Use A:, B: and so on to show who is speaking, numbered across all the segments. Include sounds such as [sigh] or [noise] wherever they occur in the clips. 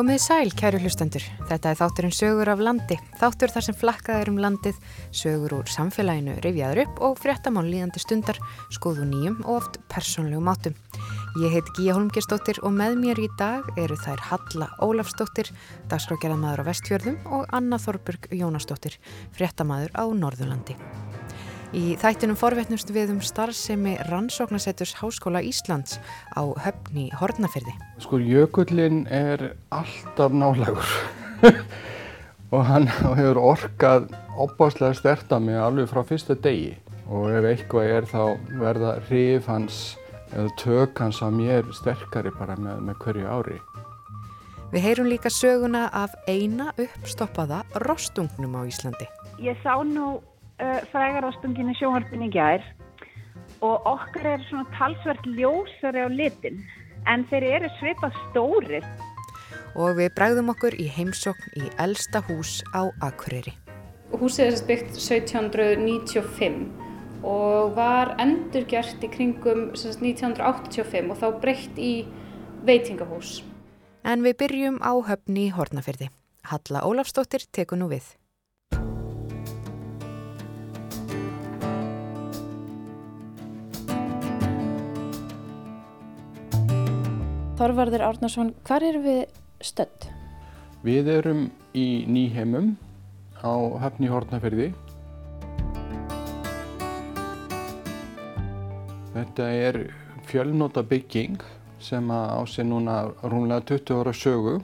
A: Komið sæl, kæru hlustendur. Þetta er þátturinn sögur af landi. Þáttur þar sem flakkað er um landið, sögur úr samfélaginu rifjaður upp og fréttamál líðandi stundar, skoðu nýjum og oft persónlegum átum. Ég heit Gíja Holmgerstóttir og með mér í dag eru þær Halla Ólafstóttir, dagskrákjaraðmaður á Vestfjörðum og Anna Þorburg Jónastóttir, fréttamaður á Norðurlandi. Í þættinum forvetnumst við um starfsemi rannsóknasetturs Háskóla Íslands á höfni Hortnafyrði.
B: Sko jökullin er alltaf nálegur [laughs] og hann hefur orkað opáslega sterta mig alveg frá fyrsta degi og ef eitthvað er þá verða hrif hans eða tök hans að mér sterkari bara með, með hverju ári.
A: Við heyrum líka söguna af eina uppstoppaða rostungnum á Íslandi.
C: Ég sá nú uh, frægarástunginni sjónvarpin í gær og okkar er svona talsvert ljósari á litin en þeir eru svipað stórir.
A: Og við bræðum okkur í heimsokn í elsta hús á Akureyri.
D: Húsið er byggt 1795 og var endurgjert í kringum 1985 og þá breytt í veitingahús.
A: En við byrjum á höfni í Hortnafyrði. Halla Ólafstóttir tekur nú við.
D: Þorvarður Árnarsson, hvar erum við stödd?
B: Við erum í Nýheimum á höfni Hortnafyrði. Þetta er fjölnóta bygging sem á sig núna rúnlega 20 ára sögu.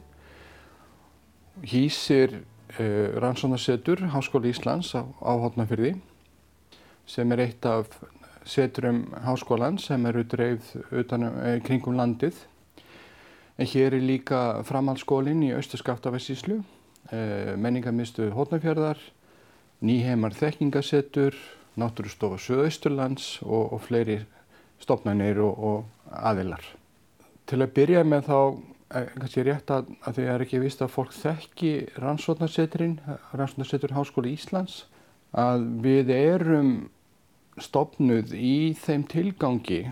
B: Hýsir uh, rannsónarsetur Háskóli Íslands á, á Hortnafyrði sem er eitt af seturum háskólan sem eru dreifð utanum, eh, kringum landið. En hér er líka framhaldsskólinn í Östurskaftafessíslu, eh, menningarmistu Hótnafjörðar, Nýheimar þekkingasettur, Náttúrustofa Suðausturlands og, og fleiri stopnarnir og, og aðilar. Til að byrja með þá er kannski rétt að, að því er ekki vist að fólk þekki rannsóknarsetturinn, rannsóknarsettur Háskóli Íslands, að við erum stopnuð í þeim tilgangi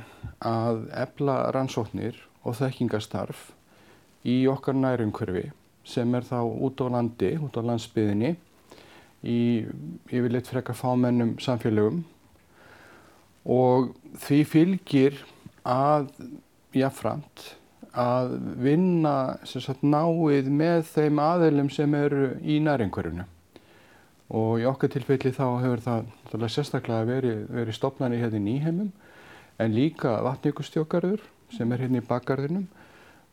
B: að efla rannsóknir og þekkingastarf í okkar nærumhverfi sem er þá út á landi, út á landsbyðinni í yfirleitt frekar fámennum samfélögum. Og því fylgir að jáframt að vinna sagt, náið með þeim aðeilum sem eru í nærumhverfinu. Og í okkar tilfelli þá hefur það sérstaklega verið, verið stopnani hérna í nýheimum en líka vatníkustjókarður sem er hérna í bakgarðinum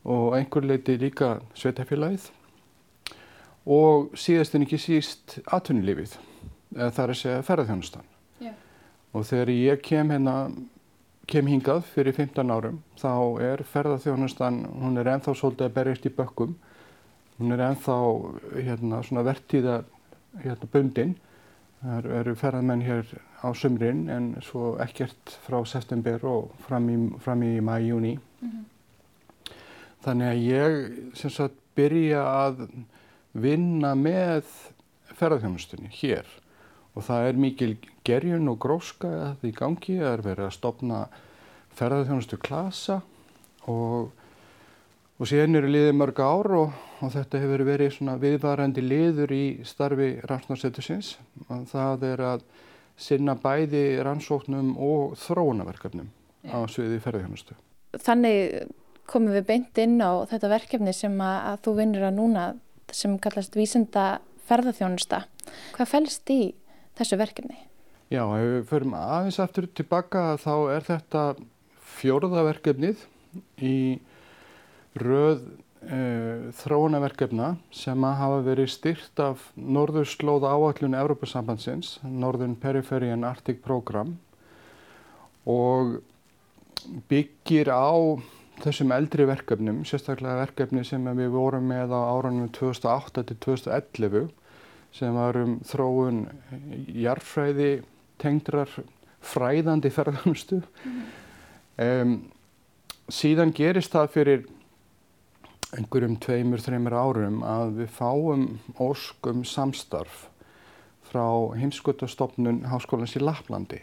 B: og einhver leiti líka sveitafélagið og síðast en ekki síst atvinnulífið, eða það er að segja ferðarþjónustan. Yeah. Og þegar ég kem hérna, kem hingað fyrir 15 árum, þá er ferðarþjónustan, hún er enþá svolítið að berjast í bökkum, hún er enþá hérna svona vertíða hérna bundin, það eru ferðarmenn hér á sömrin en svo ekkert frá september og fram í, í mæ, júni. Mm -hmm. Þannig að ég sem sagt byrja að vinna með ferðarþjónustunni hér og það er mikil gerjun og gróska að því gangi, það er verið að stopna ferðarþjónustu klasa og, og síðan eru liðið mörg ár og, og þetta hefur verið svona viðvarandi liður í starfi rannsóknarsettusins. Það er að sinna bæði rannsóknum og þróunaverkefnum á sviði ferðarþjónustu.
D: Þannig komum við beint inn á þetta verkefni sem að, að þú vinnur að núna sem kallast vísinda ferðarþjónusta. Hvað fælst í þessu verkefni?
B: Já, ef við förum aðeins aftur tilbaka þá er þetta fjórðaverkefnið í röð e, þróunaverkefna sem að hafa verið styrt af Norðurslóða áallun Európa-sambandsins, Northern Periphery and Arctic Program og byggir á þessum eldri verkefnum, sérstaklega verkefni sem við vorum með á árunum 2008 til 2011 sem var um þróun jarfræði tengdrar fræðandi ferðarhanustu. Mm um, síðan gerist það fyrir einhverjum tveimur, þreymur árum að við fáum óskum samstarf frá heimskutastofnun Háskólans í Laplandi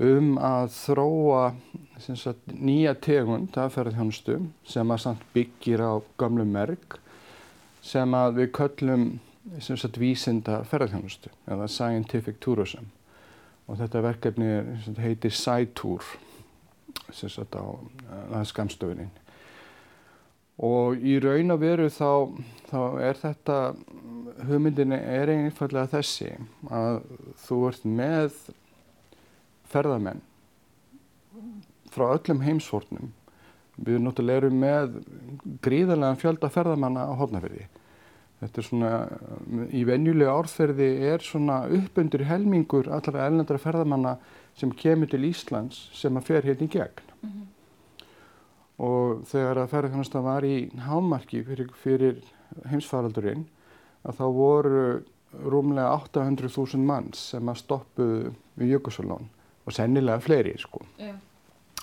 B: um að þróa sagt, nýja tegund af ferðarþjónustu sem að samt byggir á gamlu merk sem að við köllum sagt vísinda ferðarþjónustu eða scientific tourism. Og þetta verkefni er, heitir SciTour sagt á, á skamstöfunin og í raun og veru þá, þá er þetta hugmyndin er einfallega þessi að þú ert með ferðarmenn frá öllum heimsvortnum við náttúrulega erum með gríðarlega fjölda ferðarmanna á hodnafyrði Þetta er svona, í venjulega árferði er svona uppundur helmingur allra elnendra ferðamanna sem kemur til Íslands sem að fer hérna í gegn. Mm -hmm. Og þegar að ferðarþjónustan var í hámarki fyrir, fyrir heimsfaraldurinn, að þá voru rúmlega 800.000 manns sem að stoppuðu við Jökulsvöldón og sennilega fleiri, sko, yeah.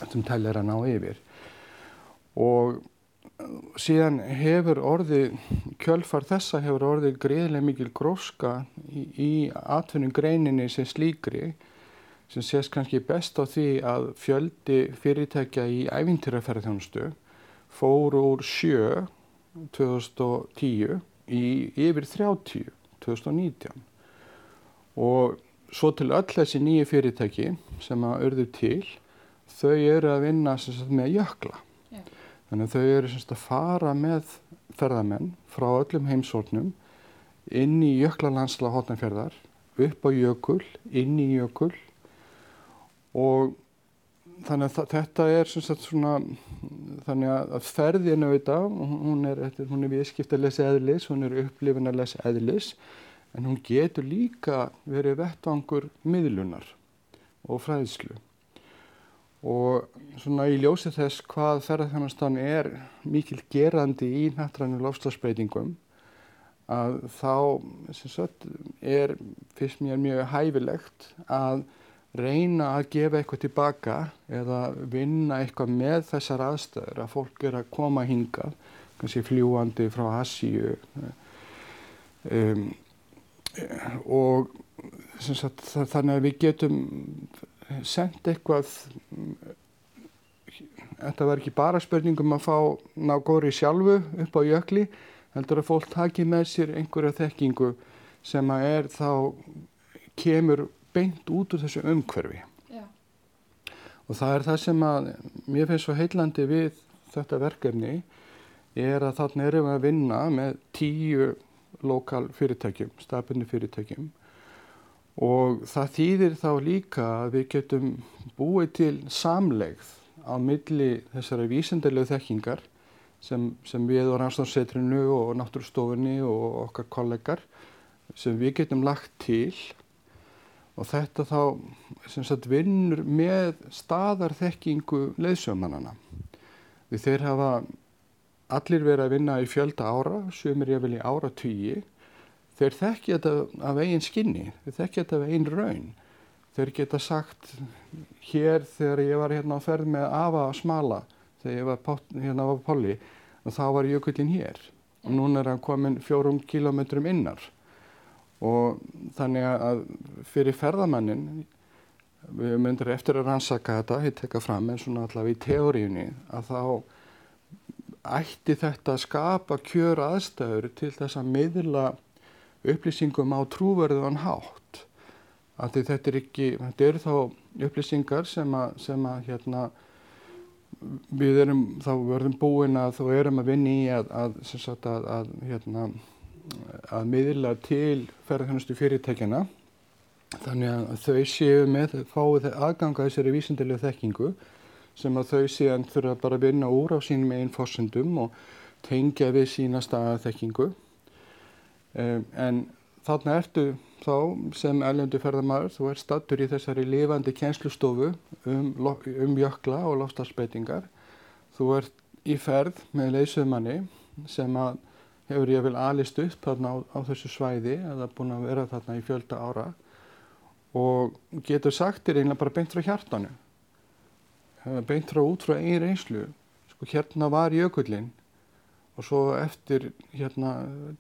B: sem tælir að ná yfir. Og síðan hefur orðið, kjölfar þessa hefur orðið greiðilega mikil gróska í, í atvinnum greininni sem slíkri sem sést kannski best á því að fjöldi fyrirtækja í ævintýraferðarþjónustu fór úr sjö 2010 í yfir 30 2019 og svo til öll þessi nýju fyrirtæki sem að örðu til þau eru að vinna sagt, með jökla. Þannig að þau eru semst að fara með ferðamenn frá öllum heimsórnum inn í jöklalandsla hotnafjörðar, upp á jökul, inn í jökul og þannig að þetta er semst svona, þannig að ferðinu auðvitað, hún er, er viðskiptarlegs eðlis, hún er upplifinarlegs eðlis en hún getur líka verið vettvangur miðlunar og fræðslu. Og svona í ljósi þess hvað ferðarþjónastan er mikil gerandi í nættrænu lofslagsbreytingum að þá sagt, er fyrst mér mjög hæfilegt að reyna að gefa eitthvað tilbaka eða vinna eitthvað með þessar aðstöður að fólk er að koma hingað kannski fljúandi frá Asíu um, og sagt, þannig að við getum sendt eitthvað þetta var ekki bara spurningum að fá ná góri sjálfu upp á jökli heldur að fólk taki með sér einhverja þekkingu sem að er þá kemur beint út úr þessu umhverfi Já. og það er það sem að mér finnst svo heillandi við þetta verkefni er að þarna erum við að vinna með tíu lokal fyrirtækjum, stafbunni fyrirtækjum og það þýðir þá líka að við getum búið til samlegð á milli þessari vísendarlegu þekkingar sem, sem við og Rannsóðarsetrinu og Náttúrstofunni og okkar kollegar sem við getum lagt til og þetta þá sem sagt vinnur með staðarþekkingu leiðsömanana. Við þeir hafa allir verið að vinna í fjölda ára, sem er ég vel í ára tíi þeir þekkja þetta af einn skinni, þeir þekkja þetta af einn raun. Þeir geta sagt hér þegar ég var hérna á ferð með Ava Smala, þegar ég var hérna á Polli, þá var jökullin hér. Og núna er hann komin fjórum kílometrum innar. Og þannig að fyrir ferðamannin, við myndir eftir að rannsaka þetta, hitt tekka fram, en svona allavega í teóriunni, að þá ætti þetta að skapa kjör aðstæður til þess að miðla upplýsingum á trúverðuðan hátt. Því þetta er ekki, þetta eru þá upplýsingar sem að, sem að hérna við erum þá verðum búin að þá erum að vinni í að, að, sagt, að, að hérna að miðla til ferðarþjónustu fyrirtækjana þannig að þau séu með fáið aðganga þessari vísindilegu þekkingu sem að þau séðan þurfa bara að vinna úr á sínum einn fórsendum og tengja við sína staðaþekkingu Um, en þarna ertu þá sem ellendu ferðarmæður, þú ert stattur í þessari lifandi kjenslustofu um, um jökla og lofstafsbeitingar. Þú ert í ferð með leysuðmanni sem að hefur ég vel alist upp þarna á, á þessu svæði eða búin að vera þarna í fjölda ára og getur sagt þér einlega bara beint frá hjartanu, beint frá út frá einn reynslu. Sko hérna var jökullin og svo eftir hérna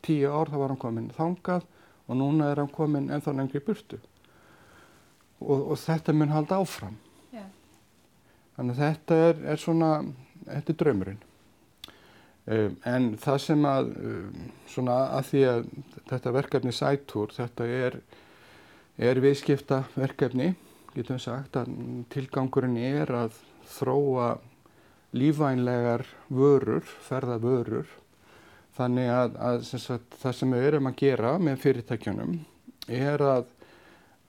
B: tíu ár þá var hann komin þangað og núna er hann komin ennþá lengri burtu og, og þetta mun halda áfram yeah. þannig að þetta er, er svona þetta er draumurinn Um, en það sem að, svona að því að þetta verkefni sætúr, þetta er, er viðskipta verkefni, getum sagt, að tilgangurinn er að þróa lífvænlegar vörur, ferða vörur, þannig að, að sagt, það sem við erum að gera með fyrirtækjunum er að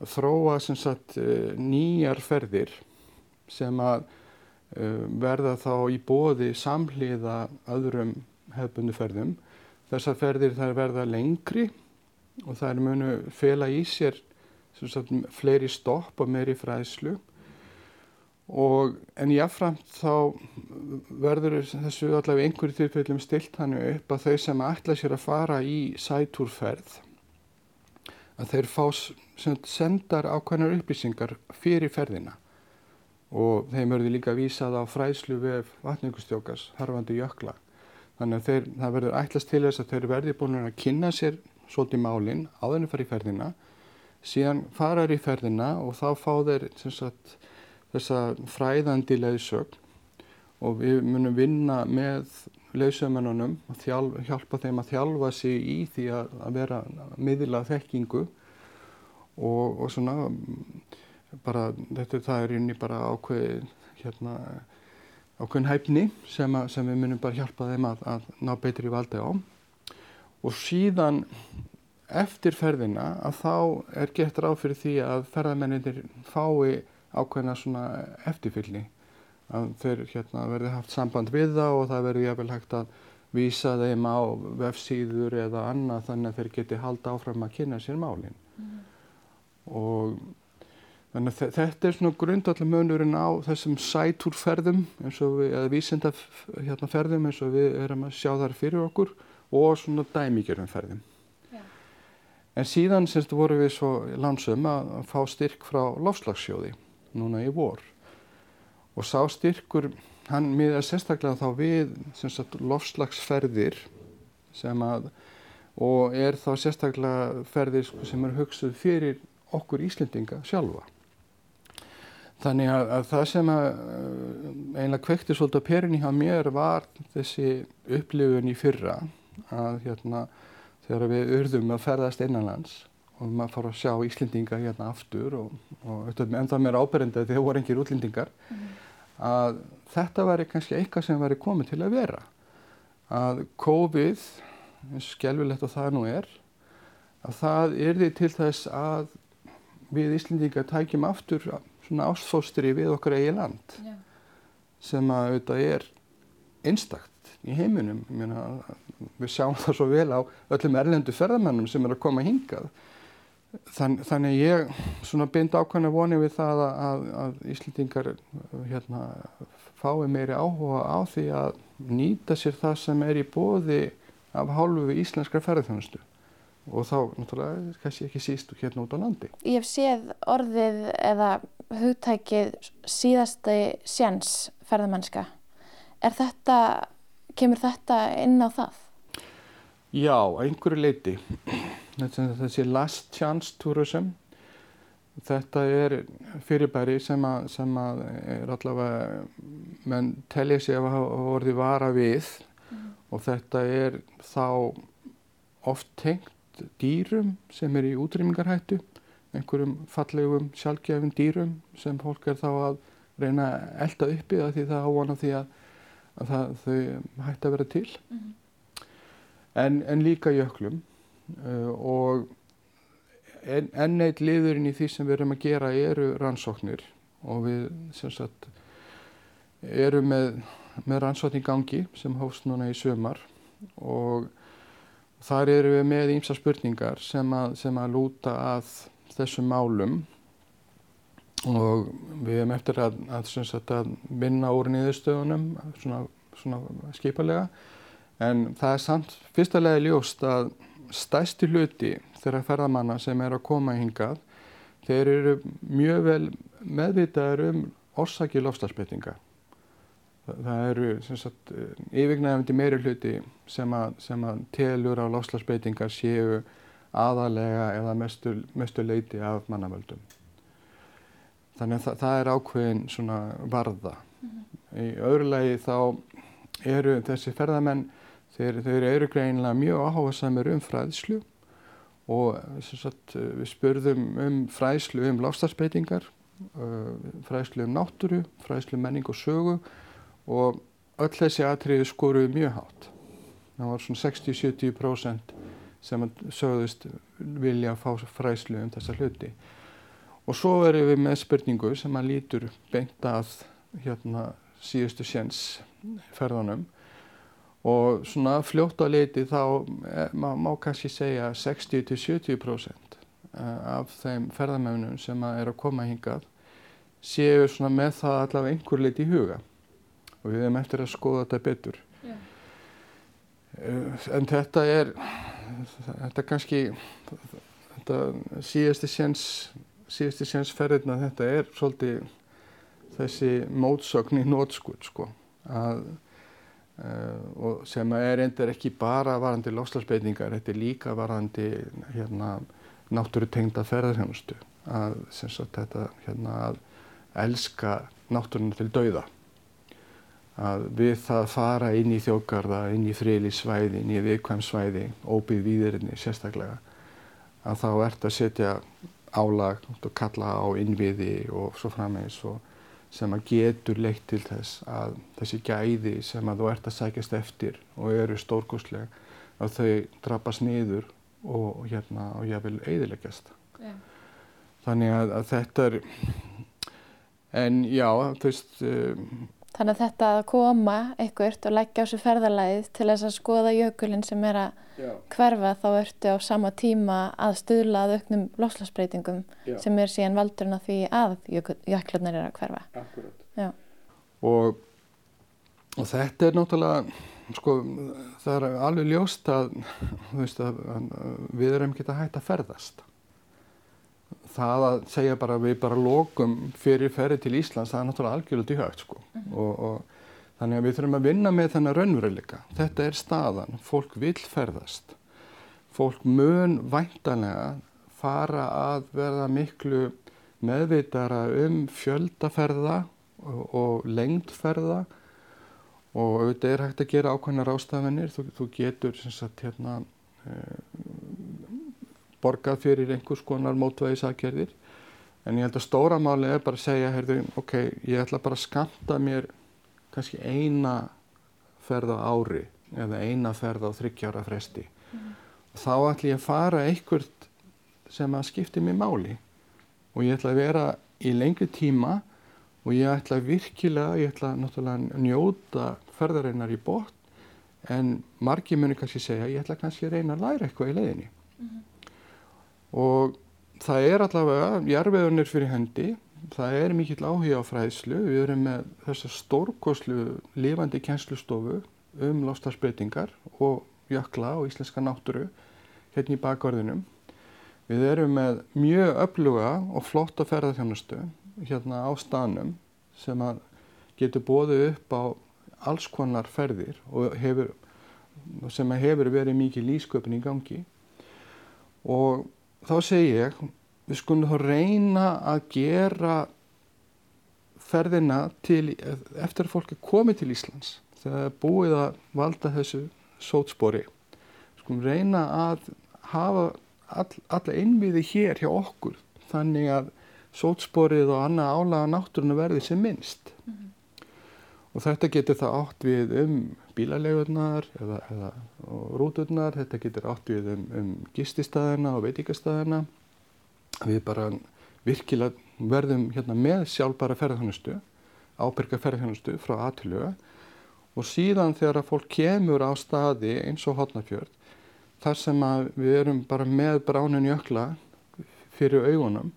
B: þróa sagt eh, nýjar ferðir sem að verða þá í bóði samhliða öðrum hefbundu ferðum. Þessar ferðir þær verða lengri og þær munu fela í sér sagt, fleiri stopp og meiri fræðslu og en jáfnframt þá verður þessu allavega einhverju tilfellum stilt hannu upp að þau sem ætla sér að fara í sætúrferð að þeir fá sendar ákveðnar upplýsingar fyrir ferðina og þeim verður líka vísað á fræslu við vatningustjókars, harfandi jökla. Þannig að þeir, það verður ætlast til þess að þeir verði búin að kynna sér svolítið málinn áður en fara í ferðina, síðan faraður í ferðina og þá fá þeir sagt, þessa fræðandi leiðsögn. Og við munum vinna með leiðsögmennunum og þjálf, hjálpa þeim að þjálfa sig í því að, að vera miðla þekkingu. Og, og svona bara þetta það er inn í bara ákveð hérna ákveðin hæfni sem, að, sem við munum bara hjálpa þeim að, að ná betri valdi á. Og síðan eftir ferðina að þá er gett ráð fyrir því að ferðarmenninir fái ákveðina svona eftirfylli að þeir hérna verði haft samband við það og það verði jáfnvel hægt að vísa þeim á vefsíður eða annað þannig að þeir geti halda áfram að kynna sér málinn mm. og Þannig að þetta er svona grundallega munurinn á þessum sætúrferðum eins og við, eða vísendaferðum hérna, eins og við erum að sjá þar fyrir okkur og svona dæmíkjörum ferðum. Já. En síðan semst voru við svo lansum að, fá styrk frá lofslagsjóði núna í vor og sá styrkur, hann miða sérstaklega þá við semst lofslagsferðir sem að og er þá sérstaklega ferðir sem er hugsuð fyrir okkur Íslendinga sjálfa. Þannig að, að það sem að uh, einlega kvekti svolítið á perinni hjá mér var þessi upplifun í fyrra að hérna þegar við urðum að ferðast innanlands og maður fór að sjá Íslendinga hérna aftur og, og ennþá mér áberendi að þeir voru engir útlendingar mm. að þetta væri kannski eitthvað sem væri komið til að vera. Að COVID, eins skjálfilegt og það nú er, að það yrði til þess að við Íslendinga tækjum aftur svona ástfóstri við okkar eigi land Já. sem að auðvitað er einstakt í heiminum. Mjörna, við sjáum það svo vel á öllum erlendu ferðamennum sem er að koma hingað. Þann, þannig ég svona bind ákvæmlega vonið við það að, að, að Íslandingar hérna, fái meiri áhuga á því að nýta sér það sem er í bóði af hálfu íslenskar ferðarþjónustu og þá náttúrulega kannski ekki síst hérna út á landi.
D: Ég hef séð orðið eða hugtækið síðasti sjans ferðamennska. Er þetta, kemur þetta inn á það?
B: Já, einhverju leiti. Þessi last chance tourism, þetta er fyrirbæri sem að, sem að er allavega, menn telja sig að hafa orðið vara við mm. og þetta er þá oft tengt dýrum sem er í útrýmingarhættu, einhverjum fallegum sjálfgefin dýrum sem fólk er þá að reyna að elda uppi því það ávana því að, að það, þau hætti að vera til. Mm -hmm. en, en líka jöklum uh, og en, enn eitt liðurinn í því sem við erum að gera eru rannsóknir og við sem sagt erum með, með rannsókn í gangi sem hófst núna í sömar og Þar eru við með ímsa spurningar sem að, sem að lúta að þessum málum. Og við hefum eftir að, að, að vinna úr nýðustöðunum svona, svona skipalega. En það er samt fyrstulega ljóst að stæsti hluti þeirra ferðamanna sem er að koma hingað þeir eru mjög vel meðvitaður um orsaki lofslagsbreytinga það eru sagt, yfirgnæfandi meiri hluti sem að, sem að telur á lofslagsbreytingar séu aðalega eða mestu, mestu leiti af mannavöldum. Þannig að það, það er ákveðin svona varða. Mm -hmm. Í öðru lagi þá eru þessi ferðamenn þeir, þeir eru greinlega mjög áhuga samir um fræðslu og sagt, við spurðum um fræðslu um lástarsbreytingar, uh, fræðslu um náttúru, fræðslu um menning og sögu og öll þessi atriði skoruðu mjög hátt. Það var svona 60-70% sem sögðust vilja að fá fræðslu um þessa hluti. Og svo erum við með spurningu sem að lítur beint að hérna, síðustu séns ferðanum og svona fljótt á leiti þá er, má, má kannski segja 60-70% eh, af þeim ferðamögnum sem að er að koma hingað séu svona með það allavega einhver leiti í huga og við hefum eftir að skoða þetta betur. Yeah. En þetta er, þetta er kannski, þetta síðustu séns síðusti séns ferðina þetta er svolítið þessi mótsögn í nótskut sko að, uh, sem er endur ekki bara varandi lofslagsbeitingar, þetta er líka varandi hérna, náttúru tengda ferðarhjónustu að, þetta, hérna, að elska náttúruna til dauða að við það fara inn í þjókarða, inn í friðlísvæði, inn í viðkvæmsvæði, óbyggð výðirinni sérstaklega að þá ert að setja álag og kalla á innviði og svo frammeins og sem að getur leitt til þess að þessi gæði sem að þú ert að sækjast eftir og eru stórgóðslega að þau drabbast niður og hérna og ég vil eidileggjast. Yeah. Þannig að, að þetta er, en já, þú veist, um,
D: Þannig að þetta að koma einhvert og leggja á sér ferðalæðið til þess að skoða jökulinn sem er að Já. hverfa þá ertu á sama tíma að stuðla að auknum loslasbreytingum sem er síðan valdurinn að því að jöklarnir er að hverfa.
B: Akkurat. Og, og þetta er náttúrulega, sko, það er alveg ljóst að, veist, að, að við erum ekki að hætta að ferðast það að segja bara við bara lokum fyrir ferri til Íslands það er náttúrulega algjörlega dýhægt sko. Og, og þannig að við þurfum að vinna með þennan raunveruleika. Þetta er staðan. Fólk vil ferðast. Fólk mun væntanlega fara að verða miklu meðvitara um fjöldaferða og, og lengdferða. Og auðvitað er hægt að gera ákveðnar ástafinir þú, þú getur sagt, hérna, eh, borgað fyrir einhvers konar mótvæðisakjörðir en ég held að stóra máli er bara að segja heyrðu, ok, ég ætla bara að skamta mér kannski eina ferð á ári eða eina ferð á þryggjára fresti. Mm. og þá ætla ég að fara einhvert sem að skipti mér máli og ég ætla að vera í lengri tíma og ég ætla virkilega, ég ætla náttúrulega njóta ferðarinnar í bótt en margi muni kannski segja ég ætla kannski að reyna að læra eitthvað í leiðinni. Mm og það er allavega, jarfiðunir fyrir hendi, það er mikill áhuga á fræðslu, við erum með þessa stórkoslu lifandi kjenslustofu um lofstafsbreytingar og jökla og íslenska náttúru hérna í bakvarðinum. Við erum með mjög öfluga og flotta ferðarþjónustu hérna á stanum sem að getur bóðið upp á alls konar ferðir og hefur, sem hefur verið mikið lísköpun í gangi. Og þá segi ég við skulum þá reyna að gera ferðina til, eftir að fólk er komið til Íslands þegar það er búið að valda þessu sótspori skulum reyna að hafa all, alla innviði hér hjá okkur þannig að sótsporið og annað álaga náttúruna verði sem minnst. Og þetta getur það átt við um bílalegurnar eða, eða rúturnar, þetta getur átt við um, um gististæðina og veitíkastæðina. Við bara virkilega verðum hérna með sjálfbara ferðarþjónustu, ábyrga ferðarþjónustu frá aðtöluga og síðan þegar að fólk kemur á staði eins og hotnafjörð þar sem að við erum bara með bránin jökla fyrir augunum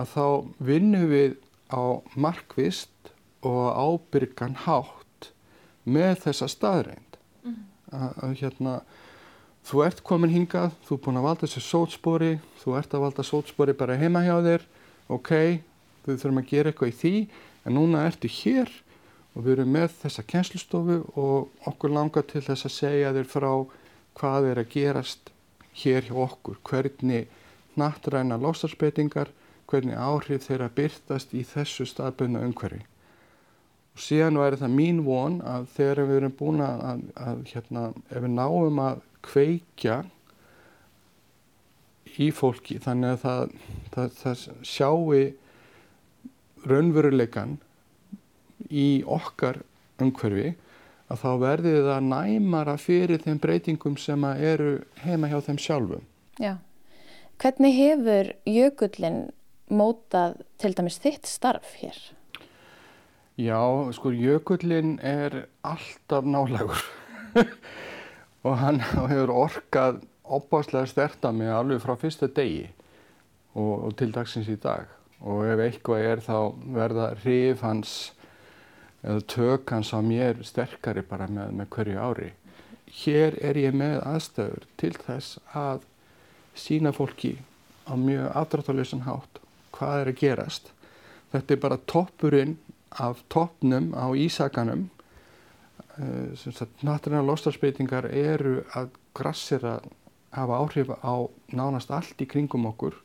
B: að þá vinnum við á markvist og ábyrgan hátt með þessa staðreind mm -hmm. að hérna þú ert komin hingað, þú er búin að valda þessu sótspori, þú ert að valda sótspori bara heima hjá þér, ok við þurfum að gera eitthvað í því en núna ertu hér og við erum með þessa kjenslustofu og okkur langar til þess að segja þér frá hvað er að gerast hér hjá okkur, hvernig nattræna lostarspeitingar, hvernig áhrif þeirra byrtast í þessu staðbunna umhverfi og síðan væri það mín von að þegar við erum búin að, að hérna, ef við náum að kveikja í fólki þannig að það, það, það sjáu raunveruleikan í okkar umhverfi að þá verði það næmara fyrir þeim breytingum sem eru heima hjá þeim sjálfum.
D: Já. Hvernig hefur jökullin mótað til dæmis þitt starf hér?
B: Já, sko jökullin er alltaf nálegur [laughs] og hann hefur orkað opáslega sterta mig alveg frá fyrsta degi og, og til dagsins í dag og ef eitthvað er þá verða hrif hans eða tök hans á mér sterkari bara með, með hverju ári. Hér er ég með aðstöður til þess að sína fólki á mjög afdráttalösan hátt hvað er að gerast. Þetta er bara toppurinn af toppnum á Ísakanum. Eh, Náttúrulega lostarspeitingar eru að grassera hafa áhrif á nánast allt í kringum okkur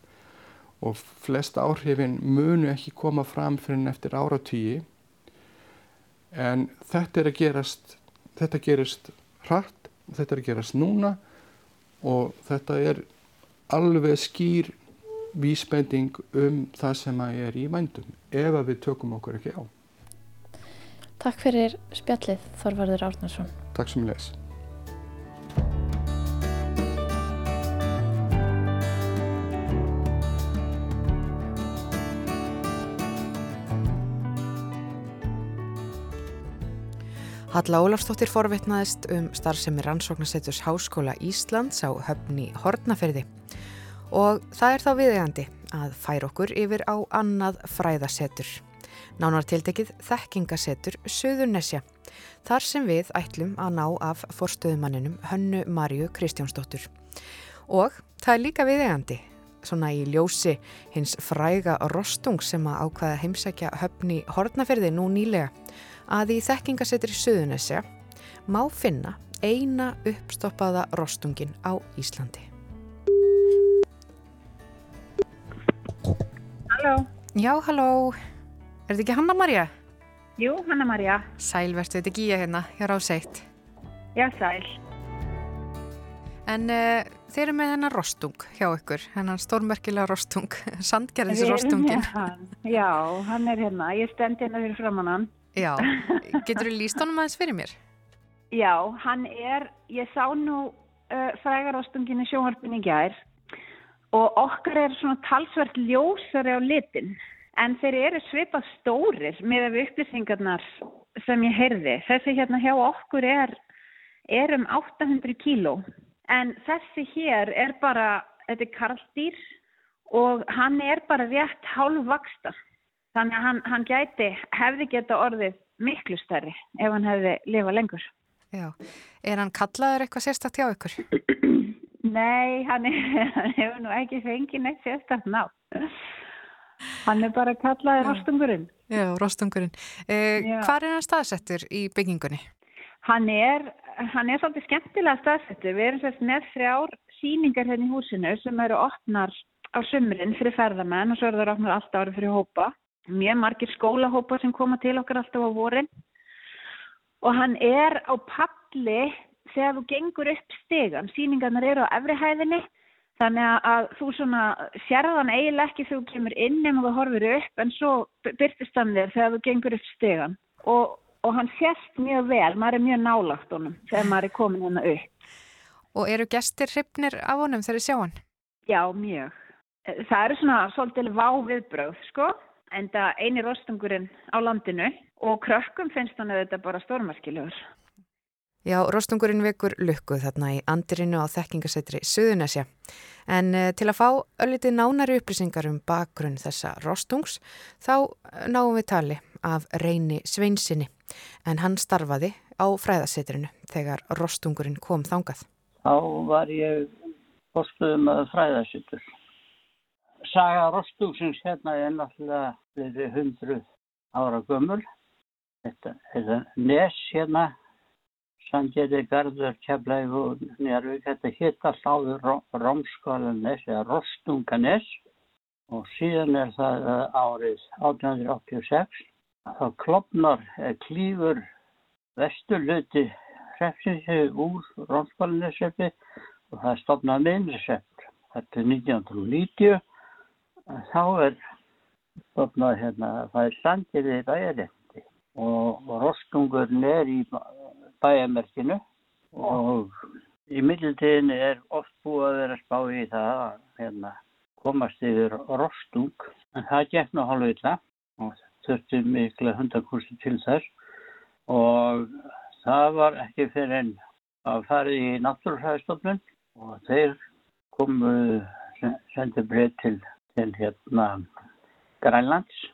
B: og flest áhrifin munu ekki koma fram fyrir eftir áratvíi en þetta er að gerast þetta gerist hratt þetta er að gerast núna og þetta er alveg skýr vísbending um það sem að er í vændum ef að við tökum okkur ekki á.
D: Takk fyrir spjallið Þorvarður Árnarsson.
B: Takk sem les.
A: Halla Ólafstóttir forvitnaðist um starfsemi rannsóknarsettus Háskóla Íslands á höfni Hortnaferði og það er þá viðegandi að færa okkur yfir á annað fræðasetur. Nánartiltekið þekkingasetur Suðurnesja, þar sem við ætlum að ná af forstöðumanninum Hönnu Marju Kristjánsdóttur. Og það er líka viðegandi, svona í ljósi hins fræga rostung sem að ákvaða heimsækja höfni Hortnaferði nú nýlega, að í þekkingasettur Suðurnesja má finna eina uppstoppaða rostungin á Íslandi.
C: Halló.
A: Já, halló. Er þetta ekki Hanna-Maria?
C: Jú, Hanna-Maria.
A: Sæl, verðstu þetta Gíja hérna, hér á seitt.
C: Já, sæl.
A: En uh, þeir eru með hennar rostung hjá ykkur, hennar stórmerkilega rostung, [laughs] sandgerðis rostungin.
C: Hann. [laughs] Já, hann er hérna. Ég stend hérna fyrir framann hann.
A: Já, [laughs] getur þú líst honum aðeins fyrir mér?
C: Já, hann er, ég sá nú uh, frægarostungin í sjónvarpinni gær og okkar er svona talsvert ljósari á litin en þeir eru svipað stórir með upplýsingarnar sem ég heyrði. Þessi hérna hjá okkur er, er um 800 kíló en þessi hér er bara, þetta er karldýr og hann er bara rétt hálfvaksta. Þannig að hann, hann gæti, hefði geta orðið miklu stærri ef hann hefði lifað lengur.
A: Já, er hann kallaður eitthvað sérstakt hjá ykkur?
C: Nei, hann, er, hann hefur nú ekki fengið neitt sérstakt ná. Hann er bara kallaði rostungurinn.
A: Já, rostungurinn. Eh, hvað er hann staðsettur í byggingunni?
C: Hann er, hann er svolítið skemmtilega staðsettur. Við erum sérst með þrjár síningar hérna í húsinu sem eru opnar á sumrin fyrir ferðamenn og svo eru það opnar alltaf árið fyrir hópa. Mjög margir skólahópa sem koma til okkar alltaf á vorin. Og hann er á palli þegar þú gengur upp stegan. Síningarnar eru á efrihæðinni Þannig að þú svona sérðan eiginlega ekki þegar þú kemur inn ef þú horfir upp en svo byrtist hann þér þegar þú gengur upp stegan og, og hann sérst mjög vel, maður er mjög nálagt honum þegar maður er komin hérna upp.
A: Og eru gestir hrypnir af honum þegar þið sjá hann?
C: Já, mjög. Það eru svona svolítið vá viðbröð, sko, en það eini rostungurinn á landinu og krökkum finnst hann að þetta bara stórmarkilegur.
A: Já, rostungurinn vekur lukkuð þarna í andirinu á þekkingasetri Suðunesja. En uh, til að fá öllitið nánari upplýsingar um bakgrunn þessa rostungs þá náum við tali af reyni Sveinsinni. En hann starfaði á fræðasetrinu þegar rostungurinn kom þangað.
E: Þá var ég postuðum að fræðasetur. Saga rostungsins hérna er náttúrulega við hundruð ára gömul. Þetta er nes hérna Sandgerði, Garður, Keflæg og Njárvík. Þetta hitt alltaf áður Rómskólanes eða Rostunganes og síðan er það árið 1886 þá klopnar eða klýfur vesturluti hrefsinsi úr Rónsbálineseppi og það stopnaði meðinsepp. Þetta er 1990. Þá er stopnaði hérna, það er sandgerði bæjaretti og, rostungurinn er í bæjamerkinu og í middeltíðinni er oft búið að vera spá í það að hérna, komast yfir rostung. En það gekk nú hálfa illa og þurfti mikla hundakursi til þess. Og það var ekki fyrir enn að fara í náttúrhæðstofnun og þeir komu sendi breyt til, til hérna Grænlands.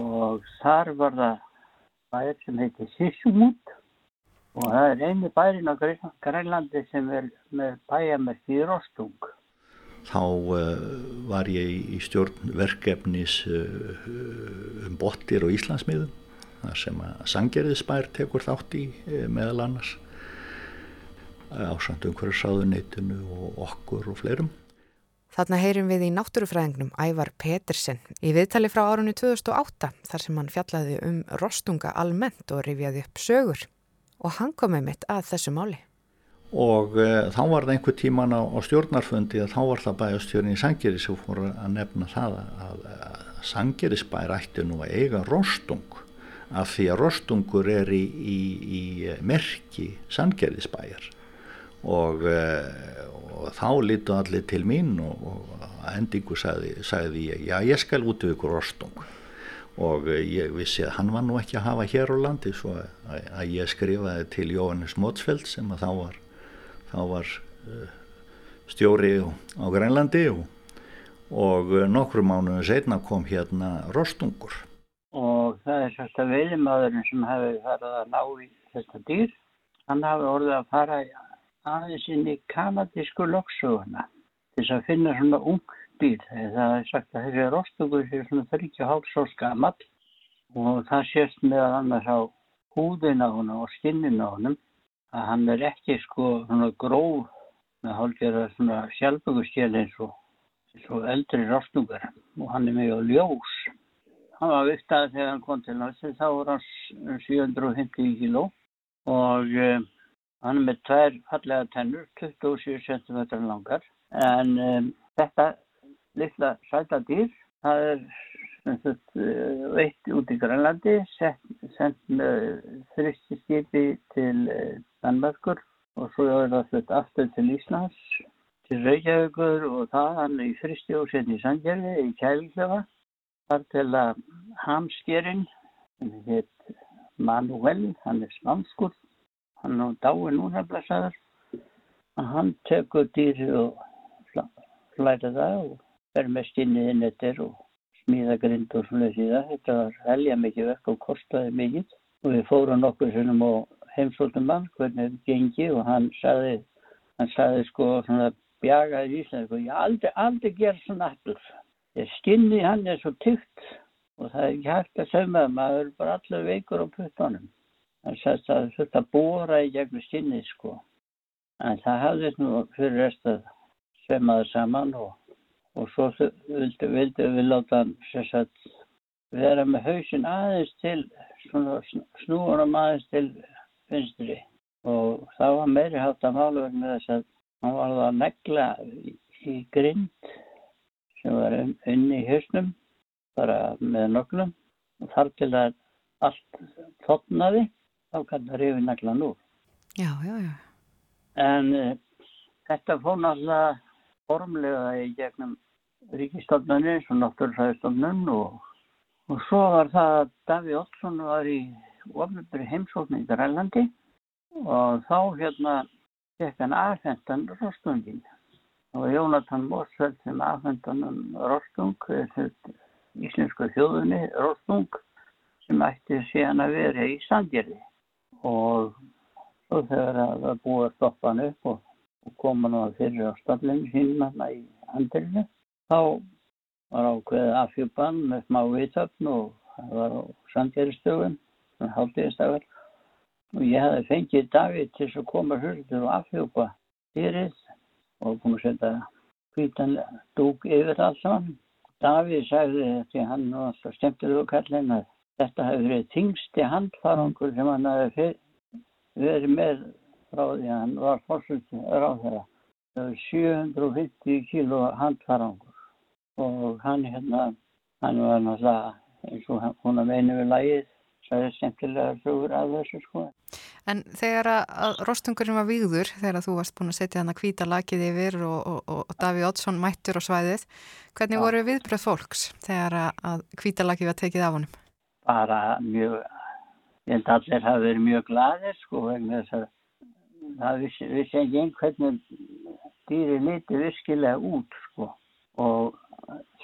E: Og þar var það bæðir sem heiti Sissumút og það er eini bærin á Grænlandi sem er með bæjamerki í Rostung.
F: Þá uh, var ég í stjórnverkefnis uh, um bottir og Íslandsmiðum þar sem að Sangerðisbær tekur þátt í uh, meðal annars ásand umhverjarsáðuneytinu og okkur og fleirum.
A: Þarna heyrum við í náttúrufræðingnum Ævar Petersen í viðtali frá árunni 2008 þar sem hann fjallaði um rostunga almennt og rifjaði upp sögur og hann kom með mitt að þessu máli.
F: Og e, þá var það einhver tíman á, á stjórnarfundi að þá var það bæjastjórn í Sangeri sem fór að nefna það að, að Sangerisbær ætti nú að eiga rostung af því að rostungur er í, í, í merki Sangerisbæjar og, e, og þá lítu allir til mín og, og endingu sagði, sagði ég já ég skal út við ykkur rostung og eh, ég vissi að hann var nú ekki að hafa hér á landi svo að ég skrifaði til Jóhannes Mótsfeld sem að þá var, þá var uh, stjóri á Grænlandi og, og eh, nokkru mánuðu setna kom hérna Rostungur.
E: Og það er sérst að veiðimaðurinn sem hefði farið að ná í þetta dýr, hann hafi orðið að fara aðeins inn í kanadísku loksuguna til þess að finna svona ung dýr. Það er sagt að þessi rostugur er svona 30 svo skamall og það sést meðal annars á húðin á honum og skinnin á honum að hann er ekki sko svona gróð með hálfgerða svona sjálfbögustjél eins og, eins og eldri rostugur og hann er mjög ljós. Hann var viktað þegar hann kom til náttúrulega þá var hann 750 kíló og um, hann er með tvær fallega tennur, 27 cm langar en um, þetta litla sæta dýr. Það er eh, veitt út í Grænlandi, sendt með þristiskipi til eh, Danmarkur og svo er það flutt aftur til Íslands, til Reykjavíkur og það hann í fristi og setni í Sandjörði í Kælfjöfa. Þar til að hamskerinn, sem heit Manuel, hann er svanskur, hann er dáið núna blæsaður, hann tekur dýri og flæta það og fer með stinnið inn eftir og smíða grind og svona síðan. Þetta var helja mikið verk og kostiði mikið og við fórum nokkur sinnum á heimsóttum mann hvernig þetta gengi og hann saði, hann saði sko svona bjagaði í Ísland og ég aldrei, aldrei gerð svona allur. Stinnið hann er svo tygt og það er ekki hægt að sögma það, maður er bara allir veikur á puttunum. Hann sagði að það þurfti að bóra í gegnum stinnið sko. En það hafði nú fyrir rest að svemaði saman og og svo vildu, vildu við láta hann sagt, vera með hausin aðeins til snúunum aðeins til finstri og það var meiri hátt að mála með þess að hann var að negla í, í grind sem var unni í hausnum bara með noklum og þar til að allt tóttnaði þá kannar yfir neglan úr.
A: Já, já, já.
E: En uh, þetta fór náttúrulega formlega í gegnum ríkistofnunni eins og náttúrfæðistofnun og, og svo var það að Daví Olsson var í ofnabri heimsókn í Grænlandi og þá hérna fekk hann aðfendan rostungin og Jónatan Mórsveld sem aðfendan rostung íslensku þjóðunni rostung sem ætti síðan að vera í Sandgerði. Og svo þegar það búið að stoppa hann upp og, og koma náða fyrir á stallinu sínum í andirinu þá var ákveðið afhjúpan með smá viðtöfn og það var á sandgerðistögun, svona hálftíðistafar og ég hefði fengið Davíð til að koma hurður og afhjúpa dýrið og koma að setja hvítan dúk yfir allt saman. Davíð sagði því hann var alltaf stemtilega kallin að þetta hefur verið þingsti handfarangur sem hann hefði verið með frá því að hann var fórsvöldi ráð þeirra. Það er 750 kíló handfarangur og hann hérna, hann var náttúrulega eins og hún að meina við lægið, það er semtilega sögur af þessu sko.
A: En þegar að rostungurinn var výður, þegar þú varst búin að setja hann að kvíta lakið yfir og, og, og, Daví Oddsson mættur á svæðið, hvernig ja. voru viðbröð fólks þegar að kvíta lakið var tekið af honum?
E: Bara mjög, ég held að allir hafi verið mjög gladir sko vegna þess að það vissi, vissi ekki einhvern dýri liti virkilega út sko og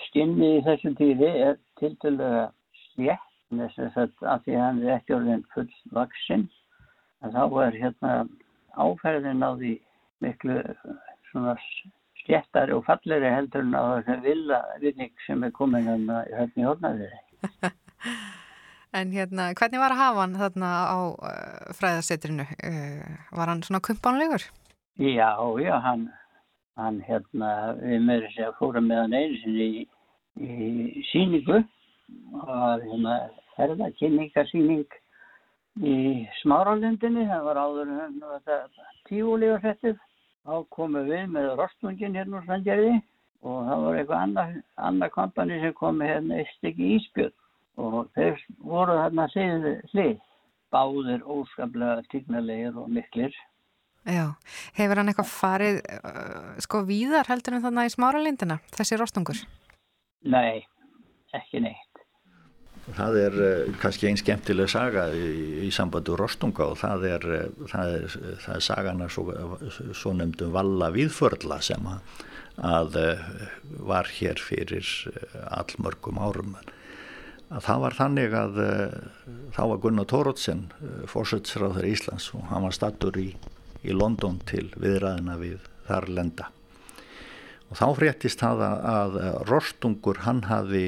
E: skinnið í þessu dýri er til dælu slétt að því að hann er ekki orðin full vaksinn að þá er hérna áferðin á því miklu svona stjættari og falleri heldur en á þessum vilja vinning sem er komin hérna í hornaðiði. [laughs]
A: En hérna, hvernig var að hafa hann þarna á uh, fræðasetrinu? Uh, var hann svona kumpánlegur?
E: Já, já, hann, hann hérna, við meðum sér að fóra með hann einu sinni í, í síningu og hérna, ferðarkynningarsíning í Smáralundinni, það var áður tífúlífa settið. Þá komum við með rostungin hérna úr Sandgerði og það var eitthvað annað, kompani sem kom hérna eitt stykki íspjöld og þeir voru hérna hlið, báðir óskaplega tíknarlegir og miklir.
A: Já, hefur hann eitthvað farið uh, sko víðar heldur en þannig í Smáralundina, þessi rostungur?
E: Nei, ekki neitt.
F: Það er uh, kannski einn skemmtileg saga í, í sambandu Rostunga og það er, uh, það er, það er sagana svo, svo nefndum Valla Víðförla sem að, uh, var hér fyrir allmörgum árum. Að það var þannig að þá var Gunnar Tórótsen fórsöldsráður Íslands og hann var stattur í, í London til viðræðina við þar lenda. Og þá fréttist það að Rostungur hann hafi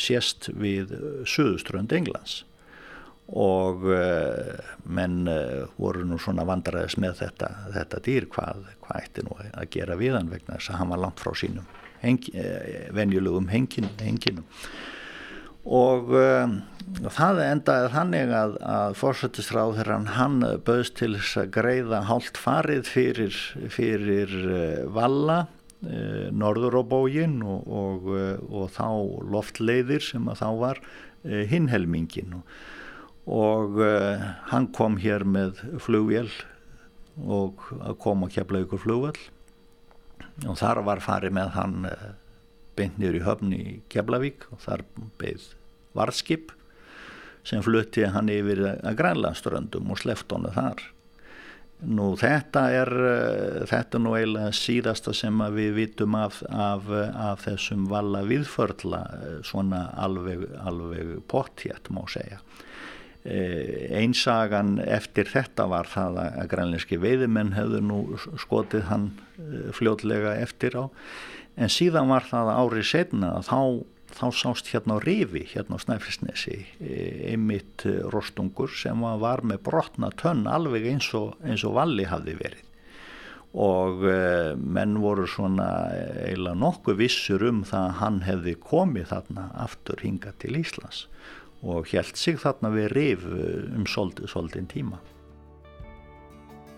F: sést við söðuströnd Englands og menn voru nú svona vandræðis með þetta, þetta dýr hvað, hvað ætti nú að gera við hann vegna þess að hann var langt frá sínum heng, venjulegum hengin, henginum og það endaði þannig að, að fórsættisráður hann bauðst til þess að greiða hálft farið fyrir, fyrir valla Eh, norður á bógin og, og, eh, og þá loftleiðir sem að þá var hinhelmingin og hann kom hér með flugvél og kom að kemla ykkur flugvél og þar var farið með hann beint nýður í höfn í Keflavík og þar beigð varðskip sem flutti hann yfir að Grænlandströndum og sleft honu þar Nú þetta er, eh, þetta er nú eiginlega síðasta sem við vitum af, af, af þessum valla viðförla eh, svona alveg, alveg pottjætt má segja. Eh, einsagan eftir þetta var það að grænleinski veiðimenn hefðu nú skotið hann fljótlega eftir á en síðan var það árið setna að þá þá sást hérna á rifi hérna á Snæfellsnesi e, einmitt e, rostungur sem var með brotna tönn alveg eins og, eins og valli hafði verið og e, menn voru svona eiginlega nokkuð vissur um það að hann hefði komið þarna aftur hinga til Íslands og held sig þarna við rif um soldin tíma.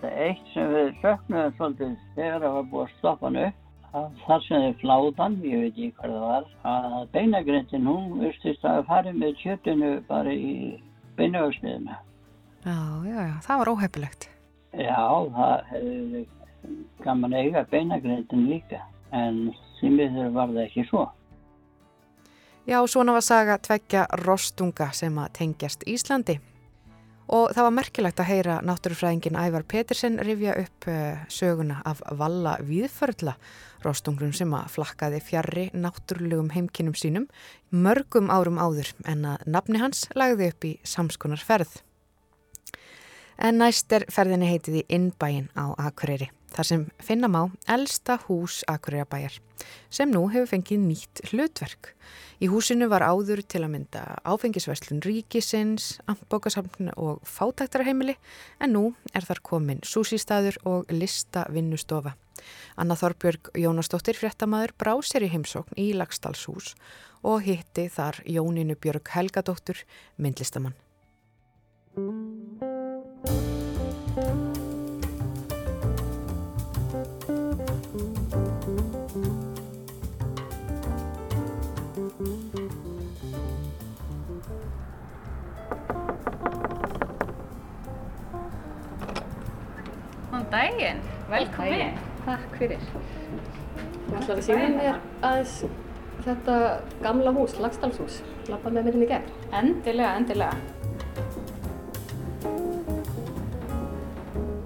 E: Eitt sem við söknuðum svolítið þegar það var búið að stoppa hann upp þar sem þið fláðan, ég veit ekki hvað það var, að beinagrindin hún vistist að fara með kjötinu bara í beinauðsmiðuna.
A: Já, já, já, það var óhefilegt.
E: Já, það hefði gaman eiga beinagrindin líka, en því miður var það ekki svo.
A: Já, svona var saga tveggja rostunga sem að tengjast Íslandi. Og það var merkilegt að heyra náttúrufræðingin Ævar Petersen rifja upp eh, söguna af Valla Víðförla, rostungrun sem að flakkaði fjarrri náttúrulegum heimkinnum sínum mörgum árum áður en að nafni hans lagði upp í samskonar ferð. En næst er ferðinni heitið í Innbæin á Akureyri, þar sem finna má elsta hús Akureyrabæjar, sem nú hefur fengið nýtt hlutverk. Í húsinu var áður til að mynda áfengisverslun ríkisins, ambókasamn og fátæktarheimili en nú er þar komin súsístaður og lista vinnustofa. Anna Þorbjörg Jónastóttir fréttamaður brá sér í heimsókn í Lagstallshús og hitti þar Jóninu Björg Helgadóttur, myndlistamann.
G: daginn, velkomin.
H: Takk fyrir. Þú ætlaði að sína mér aðeins þetta gamla hús, Lagstallshús. Lappa með mér inn í gegn.
G: Endilega, endilega.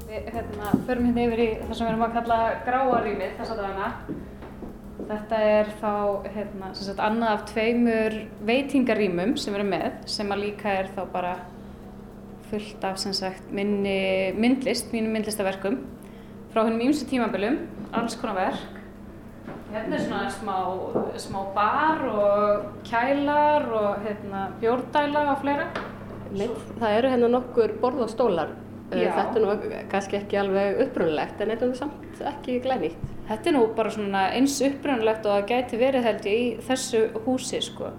G: Við hérna, förum hérna yfir í það sem við erum að kalla gráarýmið þess að dagana. Þetta er þá hérna, sagt, annað af tveimur veitingarýmum sem við erum með sem að líka er þá bara fullt af sagt, minni myndlist, mínum myndlistaverkum frá hennum ímsu tímabölum, alls konar verk. Hérna er svona smá, smá bar og kælar og hérna, bjórdæla og fleira.
H: Það eru hérna nokkur borð og stólar. Eh, Já. Þetta er nú kannski ekki alveg uppröðulegt en þetta er nú samt ekki glænýtt.
G: Þetta er nú bara svona eins uppröðulegt og það gæti verið held ég í þessu húsi sko.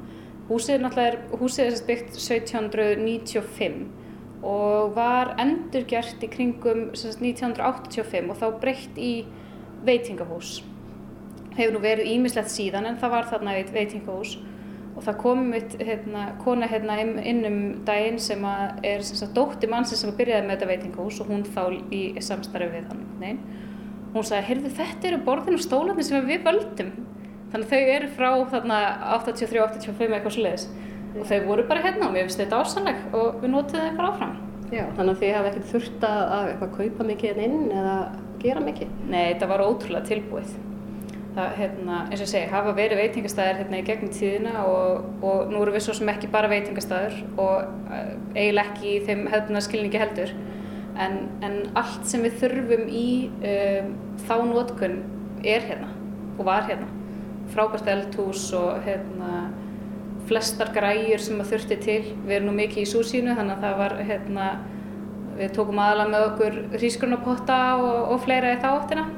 G: Húsið er náttúrulega, húsið er byggt 1795 og var endurgjert í kringum 1985 og þá breytt í veitingahús. Hefur nú verið ímislegt síðan en það var þarna veitingahús og það kom mitt hérna, kona hérna inn um daginn sem er sem dótti mannsins sem byrjaði með þetta veitingahús og hún þá í samstarfi við hann. Nei. Hún sagði, heyrðu þetta eru borðin og stólarnir sem við völdum. Þannig að þau eru frá 83-85 eitthvað sluðis og þau voru bara hérna og mér finnst þetta ásannleg og við notiðum það bara áfram.
H: Já, þannig að þið hafa ekkert þurft að eitthvað kaupa mikið inn eða gera mikið?
G: Nei, þetta var ótrúlega tilbúið. Það, hérna, eins og ég segi, hafa verið veitingastæðir hérna í gegnum tíðina og, og nú eru við svo sem ekki bara veitingastæður og eh, eiginlega ekki í þeim hefðunarskilningi heldur en, en allt sem við þurfum í um, þá nótkunn er hérna og var hérna. Frábært eldhús og hérna flestar græjur sem að þurfti til. Við erum nú mikið í súsínu þannig að það var, hérna, við tókum aðalega með okkur hrísgrunapotta og, og fleira í þá áttina.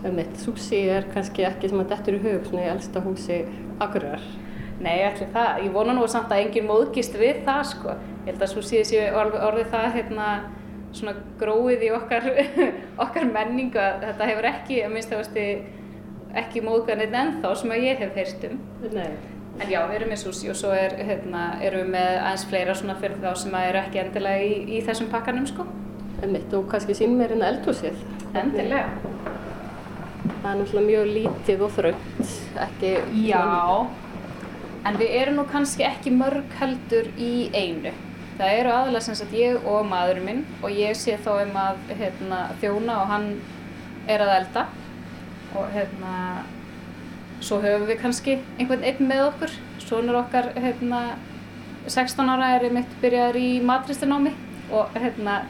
H: Ummitt, súsí er kannski ekki sem að dettur í hug svona í elsta húsi akkurar.
G: Nei, ekki það. Ég vona nú samt að enginn móðgist við það sko. Ég held að súsíði séu orðið það hérna svona gróið í okkar, [laughs] okkar menningu að þetta hefur ekki, að minnst það ekki móðganinn ennþá sem að ég hef heyrst um.
H: Nei.
G: En já, við erum með sushi og svo er, hérna, erum við með aðeins fleira svona fyrir þá sem eru ekki endilega í, í þessum pakkanum sko.
H: En mitt og kannski sín mér hérna eldhúsið.
G: Endilega.
H: Það er náttúrulega mjög lítið og þraugt, ekki...
G: Já, en við erum nú kannski ekki mörg heldur í einu. Það eru aðalega sem sagt ég og maðurinn minn og ég sé þá um að hérna, þjóna og hann er að elda og hérna Svo höfum við kannski einhvern einn með okkur. Svonur okkar, hérna, 16 ára er mitt byrjaður í matristanámi og hérna,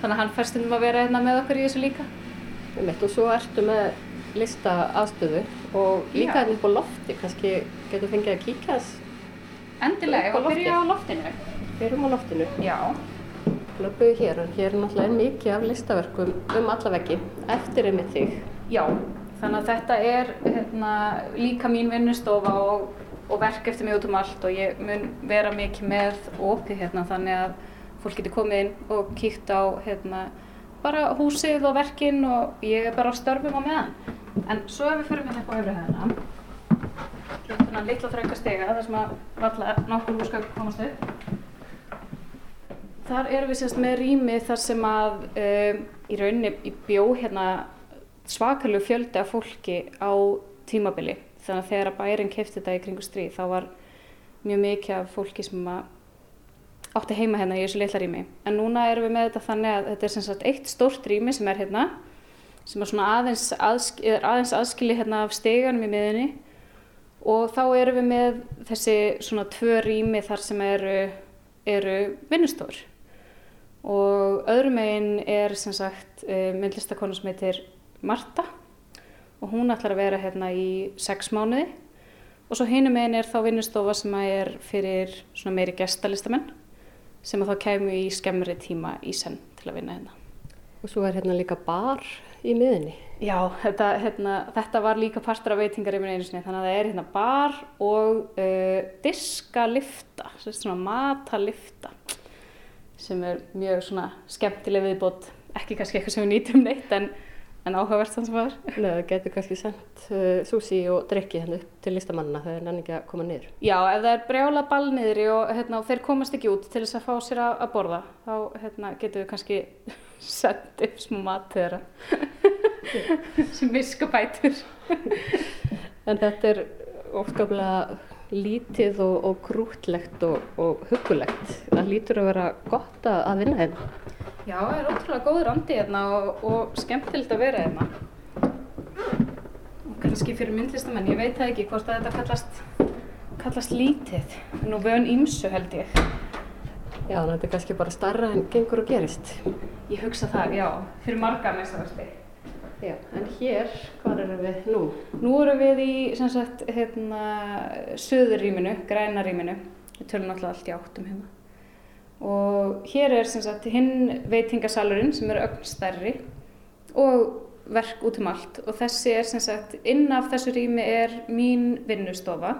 G: þannig að hann færst um að vera hérna með okkur í þessu líka.
H: Mitt og svo ertu með lista aðstöðu og líka hérna upp á lofti, kannski getur fengið að kíka þess.
G: Endilega, og byrja á loftinu.
H: Byrjum á loftinu.
G: Já.
H: Löpuðu hér og hér er náttúrulega mikið af listaverkum um alla veggi eftir einmitt þig.
G: Já. Þannig að þetta er hérna, líka mín vinnustofa og, og verk eftir mig út um allt og ég mun vera mikið með opið hérna þannig að fólk getur komið inn og kíkt á hérna, bara húsið og verkinn og ég er bara á störfum á meðan. En svo ef við förum hérna upp á öfri hæðina, hérna litla þrönga stega þar sem að valla nokkur húsgögg komast upp. Þar erum við sérst með rými þar sem að um, í rauninni í bjó hérna svakalug fjöldi af fólki á tímabili. Þannig að þegar að bærin kefti þetta í kringu stríð þá var mjög mikið af fólki sem átti heima hérna í þessu litla rými. En núna erum við með þetta þannig að þetta er sem sagt eitt stórt rými sem er hérna sem er svona aðeins, aðsk, aðeins aðskili hérna af steganum í miðunni og þá erum við með þessi svona tvö rými þar sem eru, eru vinnustofur og öðrum meginn er sem sagt eh, myndlistakonu sem heitir Marta og hún ætlar að vera hérna í sex mánuði og svo hinum einn er þá vinnustofa sem er fyrir svona meiri gestalistamenn sem að þá kemur í skemmri tíma í senn til að vinna hérna.
H: Og svo er hérna líka bar í miðinni.
G: Já, þetta, hérna, þetta var líka partur af veitingaríminu einu sinni, þannig að það er hérna bar og uh, diskalifta, svona matalifta sem er mjög svona skemmtileg viðbót, ekki kannski eitthvað sem við nýtum neitt en, en áhugavert þannig sem er.
H: Nei, það getur kannski sendt uh, sushi og drikki hérna upp til listamannina þegar er ekki að koma niður.
G: Já, ef það er brjála ball niður og, hérna, og þeir komast ekki út til þess að fá sér að, að borða, þá hérna, getur við kannski [laughs] sendt upp smá mat þeirra [laughs] sem miskabætur.
H: en þetta er óskaplega lítið og, og krútlegt og, og hugulegt. Það lítur að vera gott að vinna hérna.
G: Já, það er ótrúlega góður andi hérna og, og skemmtilegt að vera hérna. Og kannski fyrir myndlistamenn, ég veit það ekki hvort að þetta kallast, kallast lítið. Nú vön ímsu held ég.
H: Já, þannig að þetta er kannski bara starra en gengur og gerist.
G: Ég hugsa það, já, fyrir marga þess að verði.
H: Já, en hér, hvað erum við nú?
G: Nú erum við í, sem sagt, hérna, söðurrýminu, grænarrýminu. Við tölum alltaf allt í áttum hérna. Og hér er, sem sagt, hinn veitingasalurinn sem er ögn stærri og verk út um allt. Og þessi er, sem sagt, inn af þessu rými er mín vinnustofa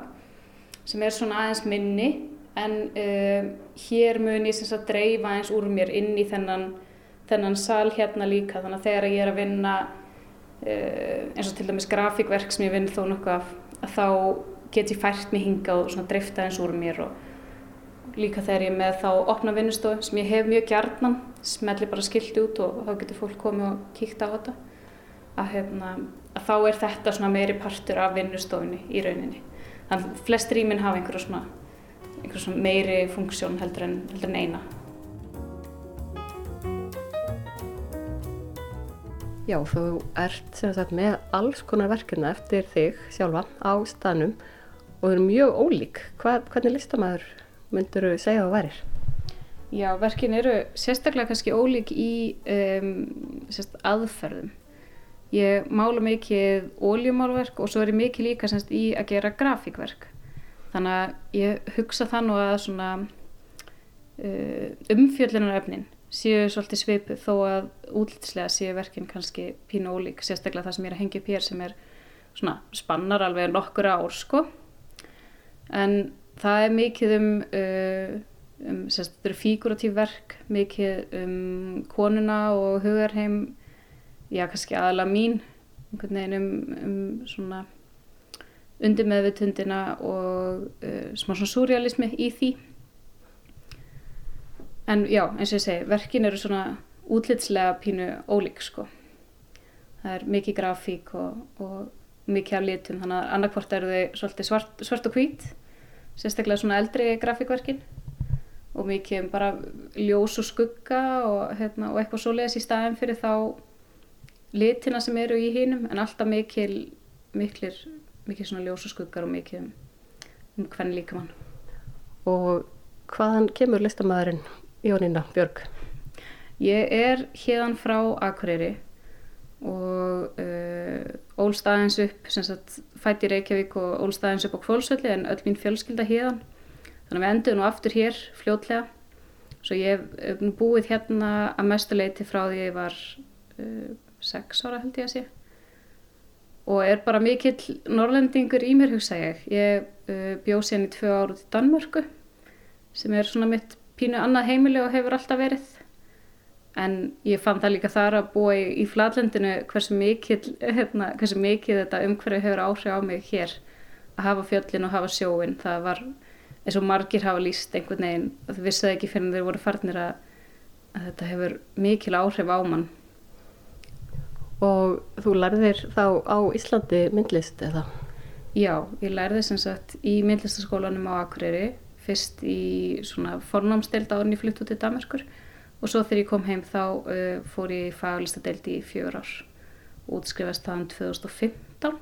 G: sem er svona aðeins minni en uh, hér mun ég, sem sagt, dreifa eins úr mér inn í þennan þennan sal hérna líka þannig að þegar ég er að vinna Uh, eins og til dæmis grafíkverk sem ég vinn þó nokkuð af þá get ég fært mig hinga og svona dreifta eins úr mér og líka þegar ég með þá opna vinnustofu sem ég hef mjög gjarnan smelli bara skildi út og þá getur fólk komið og kíkt á þetta. Að, hérna, að þá er þetta svona meiri partur af vinnustofunni í rauninni. Þannig að flest rýminn hafa einhverja svona, einhverja svona meiri funksjón heldur en, heldur en eina.
H: Já, þú ert sagt, með alls konar verkefna eftir þig sjálfa á stanum og þau eru mjög ólík. Hva, hvernig listamæður myndur þú segja það værir?
G: Já, verkin eru sérstaklega kannski ólík í um, sérst, aðferðum. Ég mála mikið óljumálverk og svo er ég mikið líka sérst, í að gera grafíkverk. Þannig að ég hugsa það nú að svona, uh, umfjöllunaröfnin séu svolítið svipu þó að útlýtslega séu verkinn kannski pínu ólík, sérstaklega það sem ég er að hengja upp hér sem er svona spannar alveg nokkur ár sko en það er mikið um, uh, um sérst, þetta eru fíguratív verk mikið um konuna og hugarheim já kannski aðalega mín einhvern veginn um, um svona undir meðvitundina og uh, smá svona surrealismi í því en já, eins og ég segi, verkin eru svona útlitslega pínu ólík sko. Það er mikið grafík og, og mikið af litum, þannig að annarkvort eru þau svart, svart og hvít, sérstaklega svona eldri grafíkverkin og mikið um bara ljós og skugga og, hérna, og eitthvað svoleiðis í staðin fyrir þá litina sem eru í hínum, en alltaf mikil, miklir, mikið svona ljós og skuggar og mikið um, um hvern líkamann.
H: Og hvaðan kemur listamæðurinn Jónína Björg?
G: Ég er hérðan frá Akureyri og uh, ólst aðeins upp, sem sagt fætt í Reykjavík og ólst aðeins upp á Kvólsvöldi en öll mín fjölskylda hérðan. Þannig að við endur nú aftur hér fljótlega. Svo ég hef búið hérna að mestuleiti frá því ég var uh, sex ára held ég að sé. Og er bara mikill norrlendingur í mér hugsa ég. Ég uh, bjóð sérn í tvö áru til Danmörku sem er svona mitt pínu annað heimili og hefur alltaf verið en ég fann það líka þar að búa í, í flatlendinu hversu mikið, hérna, hversu mikið þetta umhverju hefur áhrif á mig hér. Að hafa fjöllin og hafa sjóin það var eins og margir hafa líst einhvern veginn, það vissuði ekki fyrir þeir voru farnir að, að þetta hefur mikil áhrif á mann.
H: Og þú lærðir þá á Íslandi myndlist eða?
G: Já, ég lærði sem sagt í myndlistaskólanum á Akureyri fyrst í svona fornámsdeild árin ég flytt út til Damerskur og svo þegar ég kom heim þá uh, fór ég í faglistadeild í fjögur ár. Útskrifast það um 2015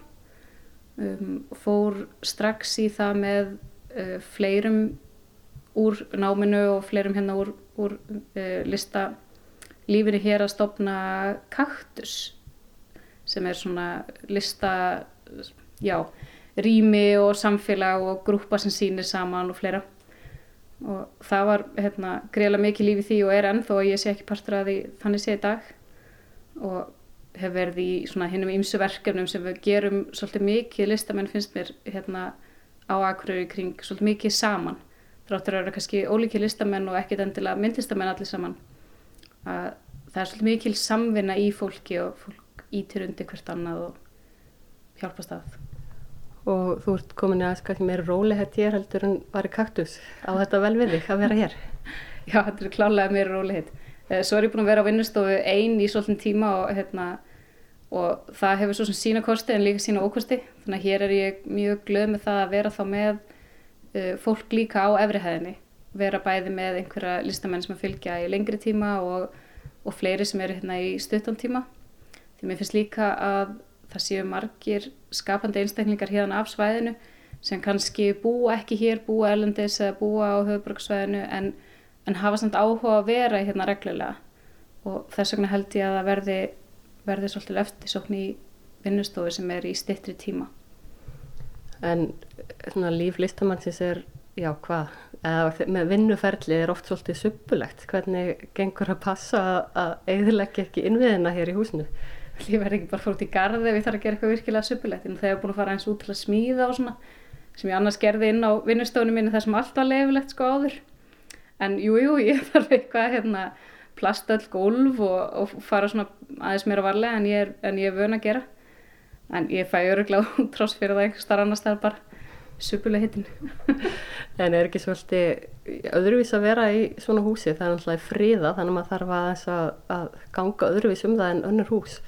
G: um, fór strax í það með uh, fleirum úr náminu og fleirum hérna úr, úr uh, lista lífinu hér að stopna kaktus sem er svona lista já rými og samfélag og grúpa sem sýnir saman og fleira og það var hérna, greiðlega mikið lífi því og er ennþó að ég sé ekki partur að því þannig sé í dag. Og hef verið í svona hinnum ímsu verkefnum sem við gerum svolítið mikið listamenn finnst mér hérna á Akureyri kring svolítið mikið saman. Þráttur að vera kannski ólíkið listamenn og ekkit endilega myndlistamenn allir saman. Að það er svolítið mikil samvinna í fólki og fólk ítir undir hvert annað og hjálpast að
H: Og þú ert komin að kannski meira róli hætt hér heldur en var í kaktus. Á þetta velviði að vera hér? [laughs]
G: Já, þetta er klálega meira róli hætt eh, Svo er ég búin að vera á vinnustofu einn í svolítið tíma og hérna og það hefur svo sem sína kosti en líka sína ókosti. Þannig að hér er ég mjög glöð með það að vera þá með uh, fólk líka á efrihæðinni vera bæði með einhverja listamenn sem að fylgja í lengri tíma og, og fleiri sem eru hérna í stuttan tíma. Því mér finnst líka að það séu margir skapandi einstaklingar hérna af svæðinu sem kannski búa ekki hér, búa erlendis eða búa á höfuborgsvæðinu en, en hafa samt áhuga að vera hérna reglulega og þess vegna held ég að það verði verði svolítið eftirsókn í vinnustofu sem er í stittri tíma.
H: En líf listamannsins er, já hvað, eða, með vinnuferli er oft svolítið suppulegt. Hvernig gengur að passa að eðilegja ekki innviðina hér í húsinu?
G: Líf er ekki bara fórt í garði ef ég þarf að gera eitthvað virkilega suppulegt. En ég er búin að fara eins út til að smíða og svona, sem ég annars gerði inn á vinnustofunum minni þar sem allt var leifilegt sko áður. En jújú, jú, ég [laughs] þarf eitthvað hérna plastöll gólf og, og fara svona aðeins mér á varlega en ég er, en ég er vön að gera en ég fæ öruglega [laughs] tróðs fyrir það einhver starf annars það er bara supuleg hittin [laughs]
H: En er ekki svolítið öðruvís að vera í svona húsi það er náttúrulega fríða þannig að maður þarf að, að, að ganga öðruvís um það en önnur hús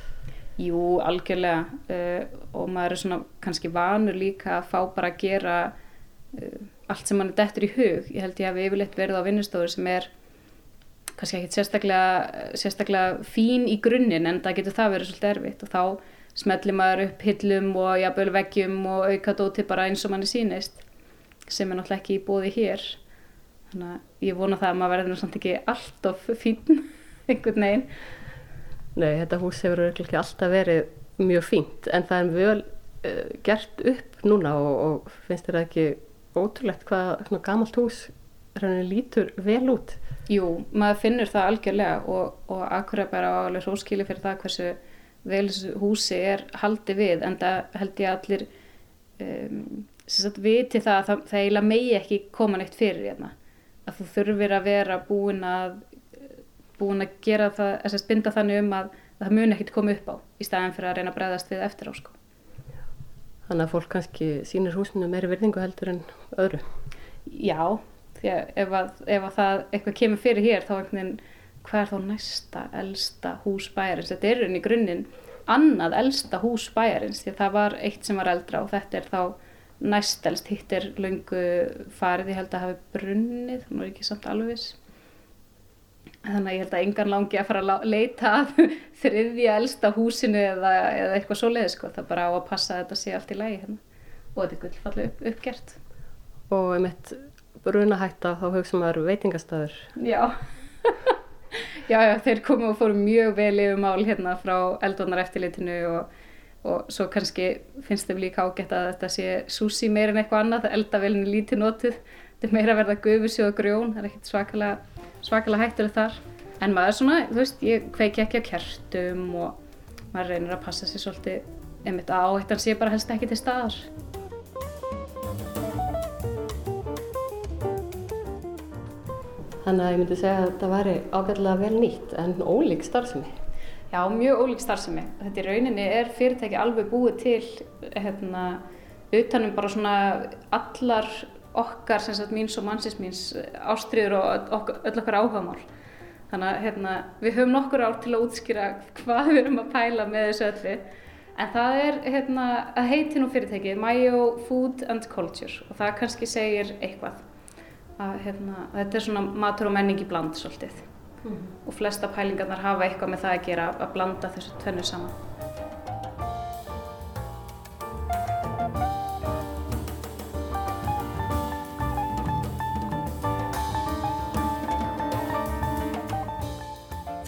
G: Jú, algjörlega uh, og maður er svona kannski vanur líka að fá bara að gera uh, allt sem mann er dettur í hug. Ég held ég við yfirleitt verið á vinnustofur sem er kannski ekkert sérstaklega, sérstaklega fín í grunninn en það getur það verið svolítið erfitt. Og þá smellir maður upp hillum og jafnvel veggjum og auka dóti bara eins og manni sínist sem er náttúrulega ekki í bóði hér. Þannig að ég vona það að maður verður náttúrulega ekki alltof fín [laughs] einhvern veginn
H: Nei, þetta hús hefur ekki alltaf verið mjög fínt en það er vel uh, gert upp núna og, og finnst þér ekki ótrúlegt hvað gamalt hús lítur vel út
G: Jú, maður finnur það algjörlega og, og akkurat bara á alveg hróskili fyrir það hversu vel húsi er haldi við en það held ég allir um, sagt, viti það að það, það eiginlega megi ekki koma neitt fyrir hérna. Að þú þurfir að vera búin að, búin að gera það, þess að spinda þannig um að það mun ekkert koma upp á í staðan fyrir að reyna að bregðast við eftir á sko.
H: Þannig að fólk kannski sínir húsinu meiri verðingu heldur en öðru?
G: Já, því að ef, að ef að það eitthvað kemur fyrir hér þá veginn hvað er þá næsta elsta hús bæjarins þetta er unni grunninn annað elsta hús bæjarins því að það var eitt sem var eldra og þetta er þá næst elst hitt er lungu farið ég held að hafi brunnið það er ekki samt alveg viss þannig að ég held að engan langi að fara að leita að [laughs] þriðja elsta húsinu eða, eða eitthvað svo leið sko. það bara á að passa að þetta sé allt í lægi hérna. og þetta er gullfallu upp, uppgert
H: og um eitt brunahætta þá hugsa maður veitingastæður.
G: Já. [laughs] já, já, þeir komu og fóru mjög vel yfir mál hérna frá eldvonar eftirlitinu og, og svo kannski finnst þeim líka ágætt að þetta sé sushi meir en eitthvað annað, eldavelinu lítið notið, þetta er meira að verða guðvísi og grjón, það er ekkert svakalega, svakalega hættuleg þar. En maður er svona, þú veist, ég kveiki ekki á kertum og maður reynir að passa sér svolítið, einmitt að áhættan sé bara helst ekki til staðar.
H: Þannig að ég myndi segja að þetta væri ágæðilega vel nýtt en ólík starfsemi.
G: Já, mjög ólík starfsemi. Þetta í rauninni er fyrirtæki alveg búið til hérna, utanum bara svona allar okkar, sem sagt míns og mannsins míns, ástriður og okkur, öll okkar áhagamál. Þannig að hérna, við höfum nokkur ár til að útskýra hvað við erum að pæla með þessu öllu. En það er hérna, að heiti nú fyrirtæki, Mayo Food and Culture og það kannski segir eitthvað að hérna, þetta er svona matur og menning í bland svolítið mm. og flesta pælingarnar hafa eitthvað með það að gera að blanda þessu tvennu saman.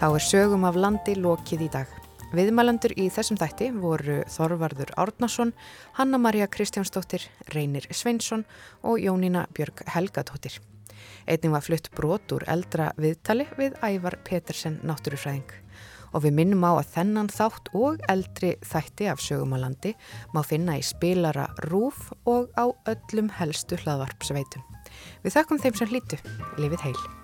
A: Þá er sögum af landi lokið í dag. Viðmælandur í þessum þætti voru Þorvarður Árnason, Hanna-Maria Kristjánsdóttir, Reynir Sveinsson og Jónína Björg Helgadóttir. Einning var flutt brot úr eldra viðtali við Ævar Petersen náttúrufræðing. og við minnum á að þennan þátt og eldri þætti af sögum á landi má finna í spilara rúf og á öllum helstu hlaðvarpsveitum. Við þakkum þeim sem hlýtu. Lifið heil.